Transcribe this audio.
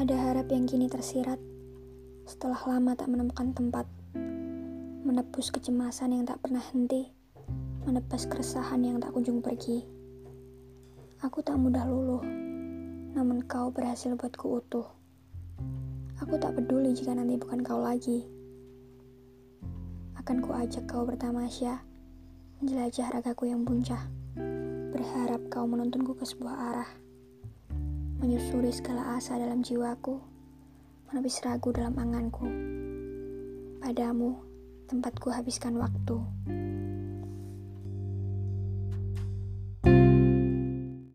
Ada harap yang kini tersirat. Setelah lama tak menemukan tempat, menebus kecemasan yang tak pernah henti, menebas keresahan yang tak kunjung pergi. Aku tak mudah luluh, namun kau berhasil buatku utuh. Aku tak peduli jika nanti bukan kau lagi. Akan ku ajak kau bertamasya, menjelajah ragaku yang buncah, berharap kau menuntunku ke sebuah arah menyusuri segala asa dalam jiwaku, menepis ragu dalam anganku. Padamu, tempatku habiskan waktu.